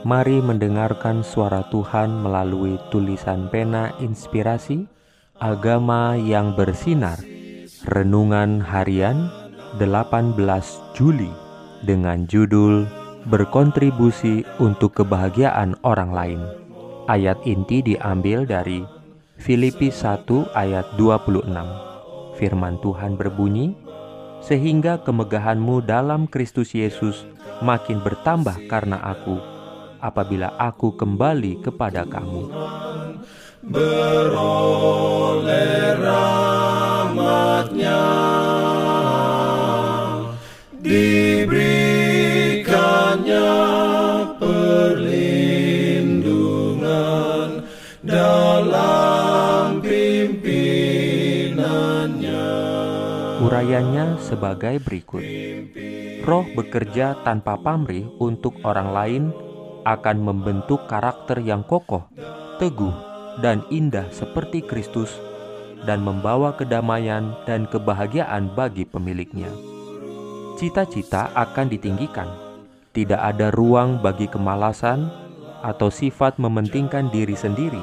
Mari mendengarkan suara Tuhan melalui tulisan pena inspirasi Agama yang bersinar. Renungan Harian 18 Juli dengan judul Berkontribusi untuk kebahagiaan orang lain. Ayat inti diambil dari Filipi 1 ayat 26 Firman Tuhan berbunyi Sehingga kemegahanmu dalam Kristus Yesus makin bertambah karena aku apabila aku kembali kepada kamu. Beroleh rahmatnya diberikannya perlindungan dalam pimpinannya. Urayanya sebagai berikut. Roh bekerja tanpa pamrih untuk orang lain akan membentuk karakter yang kokoh, teguh, dan indah seperti Kristus dan membawa kedamaian dan kebahagiaan bagi pemiliknya. Cita-cita akan ditinggikan. Tidak ada ruang bagi kemalasan atau sifat mementingkan diri sendiri.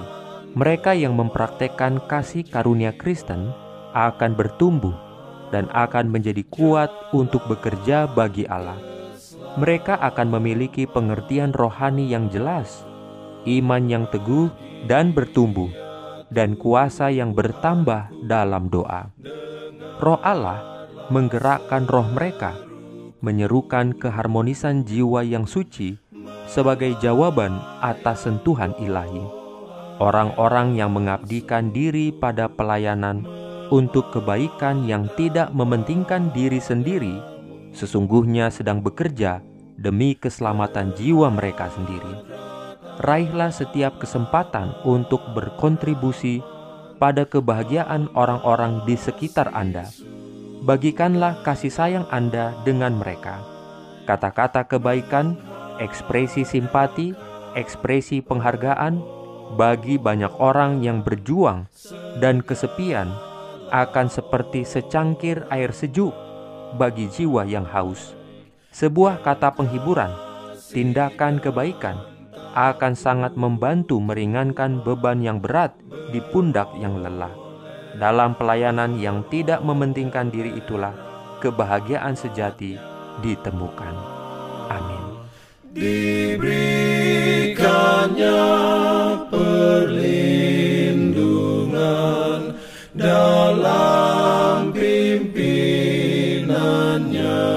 Mereka yang mempraktekkan kasih karunia Kristen akan bertumbuh dan akan menjadi kuat untuk bekerja bagi Allah mereka akan memiliki pengertian rohani yang jelas, iman yang teguh dan bertumbuh, dan kuasa yang bertambah dalam doa. Roh Allah menggerakkan roh mereka, menyerukan keharmonisan jiwa yang suci sebagai jawaban atas sentuhan ilahi. Orang-orang yang mengabdikan diri pada pelayanan untuk kebaikan yang tidak mementingkan diri sendiri sesungguhnya sedang bekerja demi keselamatan jiwa mereka sendiri. Raihlah setiap kesempatan untuk berkontribusi pada kebahagiaan orang-orang di sekitar Anda. Bagikanlah kasih sayang Anda dengan mereka. Kata-kata kebaikan, ekspresi simpati, ekspresi penghargaan bagi banyak orang yang berjuang dan kesepian akan seperti secangkir air sejuk bagi jiwa yang haus. Sebuah kata penghiburan, tindakan kebaikan akan sangat membantu meringankan beban yang berat di pundak yang lelah. Dalam pelayanan yang tidak mementingkan diri itulah kebahagiaan sejati ditemukan. Amin. Diberikannya perlindungan dalam pimpinannya.